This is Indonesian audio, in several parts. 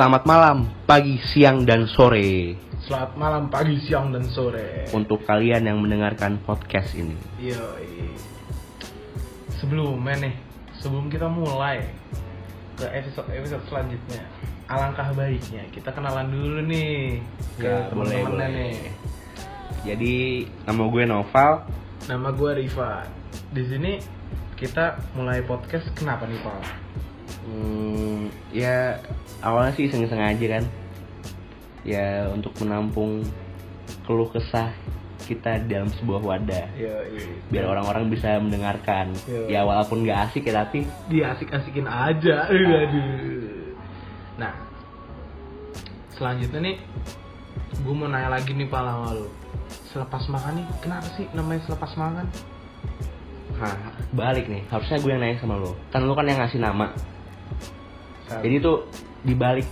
Selamat malam, pagi, siang, dan sore Selamat malam, pagi, siang, dan sore. Untuk kalian yang mendengarkan podcast ini Yo, sebelumnya nih, sebelum kita mulai ke episode episode selanjutnya, alangkah baiknya kita kenalan dulu nih ke Ya, boleh, boleh. nih. Jadi, nama gue Noval Nama gue Riva. Di sini kita mulai podcast. Kenapa nih, Pak? Hmm, Ya, awalnya sih iseng-iseng aja kan Ya, untuk menampung keluh kesah kita dalam sebuah wadah Yo, Biar orang-orang bisa mendengarkan Iya. Ya, walaupun gak asik ya, tapi dia asik-asikin aja. Aduh. Nah, selanjutnya nih, gue mau nanya lagi nih Pak sama lu. Selepas makan nih, kenapa sih namanya selepas makan? Hah, balik nih, harusnya gue yang nanya sama lo Kan lo kan yang ngasih nama Jadi tuh dibalik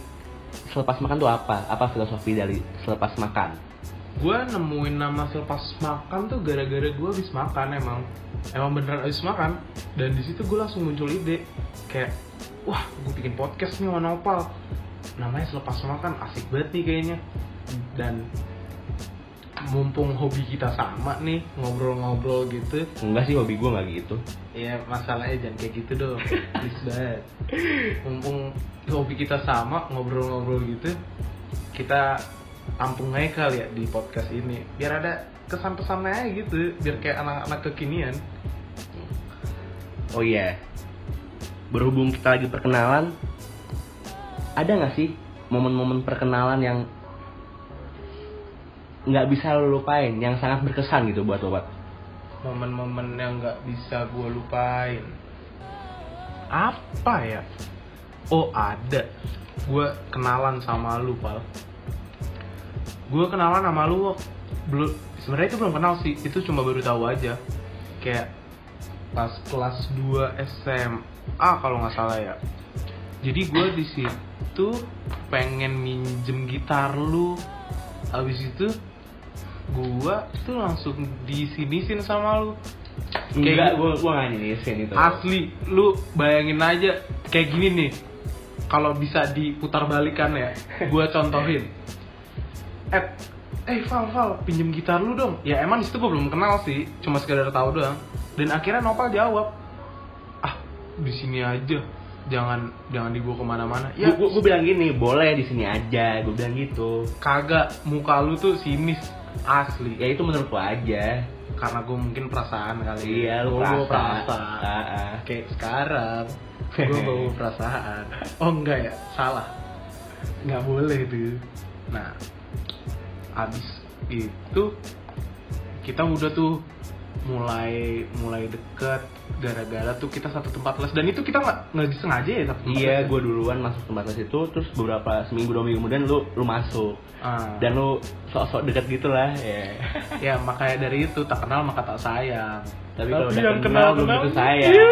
selepas makan tuh apa? Apa filosofi dari selepas makan? gue nemuin nama selepas makan tuh gara-gara gue habis makan emang. Emang beneran habis makan. Dan di situ gue langsung muncul ide. Kayak wah gue bikin podcast nih sama Nopal. Namanya selepas makan asik banget nih kayaknya. Dan mumpung hobi kita sama nih ngobrol-ngobrol gitu. Enggak sih hobi gue nggak gitu. ya masalahnya jangan kayak gitu dong. Please banget. Mumpung hobi kita sama ngobrol-ngobrol gitu kita tampung aja kali ya di podcast ini. Biar ada kesan pesannya aja gitu biar kayak anak-anak kekinian. Oh iya, berhubung kita lagi perkenalan, ada nggak sih momen-momen perkenalan yang nggak bisa lo lupain, yang sangat berkesan gitu buat lo, momen-momen yang nggak bisa gue lupain. Apa ya? Oh ada. Gue kenalan sama lu pal. Gue kenalan sama lu belum sebenarnya itu belum kenal sih itu cuma baru tahu aja. Kayak pas kelas 2 SMA kalau nggak salah ya. Jadi gue di situ pengen minjem gitar lu. Habis itu gue tuh langsung disinisin sama lu Enggak, Kayak gue gue nggak nyinisin itu. Asli, lu bayangin aja kayak gini nih. Kalau bisa diputar balikan ya, gua contohin. Eh, eh Val, Val, pinjem gitar lu dong. Ya emang di situ gua belum kenal sih, cuma sekedar tahu doang. Dan akhirnya Nopal jawab, ah di sini aja, jangan jangan dibawa ke mana-mana. Ya, gue bilang gini, boleh di sini aja, gue bilang gitu. kagak, muka lu tuh sinis asli. Ya itu menurut lo aja. Karena gue mungkin perasaan kali. Iya, lu Gua bawa perasa. perasaan. Ah, ah. kayak sekarang gue bawa perasaan oh enggak ya salah nggak boleh tuh nah abis itu kita udah tuh mulai mulai deket gara-gara tuh kita satu tempat les dan itu kita nggak nggak disengaja ya satu tempat Iya, les. gue duluan masuk tempat les itu, terus beberapa seminggu dua minggu kemudian lu lu masuk Ah. dan lu sok-sok deket gitu lah, ya. ya makanya dari itu tak kenal maka tak sayang Tapi kalau udah kenal, belum tentu sayang. Iya.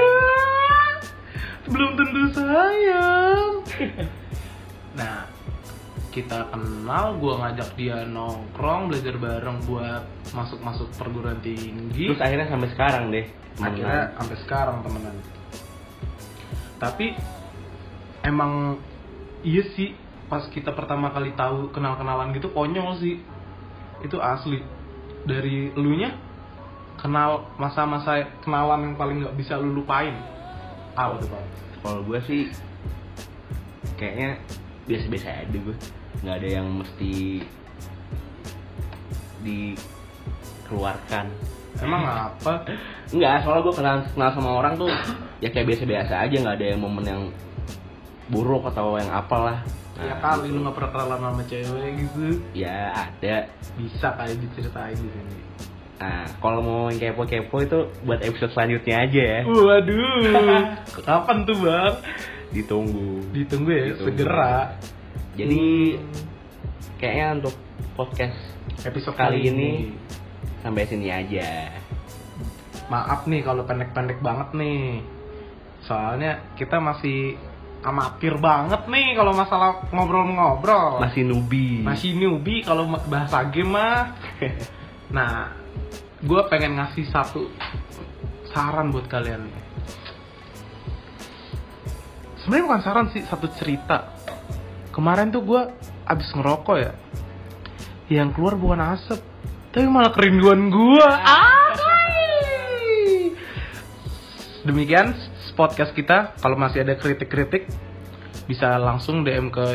belum tentu sayang nah kita kenal gue ngajak dia nongkrong belajar bareng buat masuk masuk perguruan tinggi. Terus akhirnya sampai sekarang deh. akhirnya sampai sekarang temenan tapi emang iya sih pas kita pertama kali tahu kenal kenalan gitu konyol sih. Itu asli. Dari elunya kenal masa-masa kenalan yang paling nggak bisa lu lupain. Apa tuh pak? Kalau gue sih kayaknya biasa-biasa aja gue. Nggak ada yang mesti dikeluarkan. emang apa Enggak, soalnya gue kenal kenal sama orang tuh ya kayak biasa-biasa aja, nggak ada yang momen yang buruk atau yang apalah. ya Nah, kali lu nggak pernah kenalan sama cewek gitu Ya ada. bisa kali diceritain di sini Nah, kalau mau yang kepo-kepo itu buat episode selanjutnya aja ya. waduh kapan tuh bang Ditunggu. ditunggu ya Ditunggu. segera Jadi Hmm. kayaknya untuk podcast episode kali ini sampai sini aja. maaf nih kalau pendek-pendek banget nih soalnya kita masih amatir banget nih kalau masalah ngobrol-ngobrol Masih nubi. masih newbie kalau bahasa game mah nah gue pengen ngasih satu saran buat kalian sebenarnya bukan saran sih satu cerita kemarin tuh gue abis ngerokok ya yang keluar bukan asap tapi malah kerinduan gue demikian podcast kita kalau masih ada kritik-kritik bisa langsung DM ke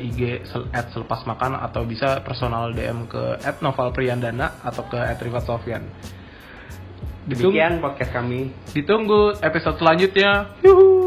IG at selepas makan atau bisa personal DM ke at Noval Priyandana atau ke at Rifat Sofyan. Ditunggu, Demikian podcast kami. ditunggu episode selanjutnya. Yuhu.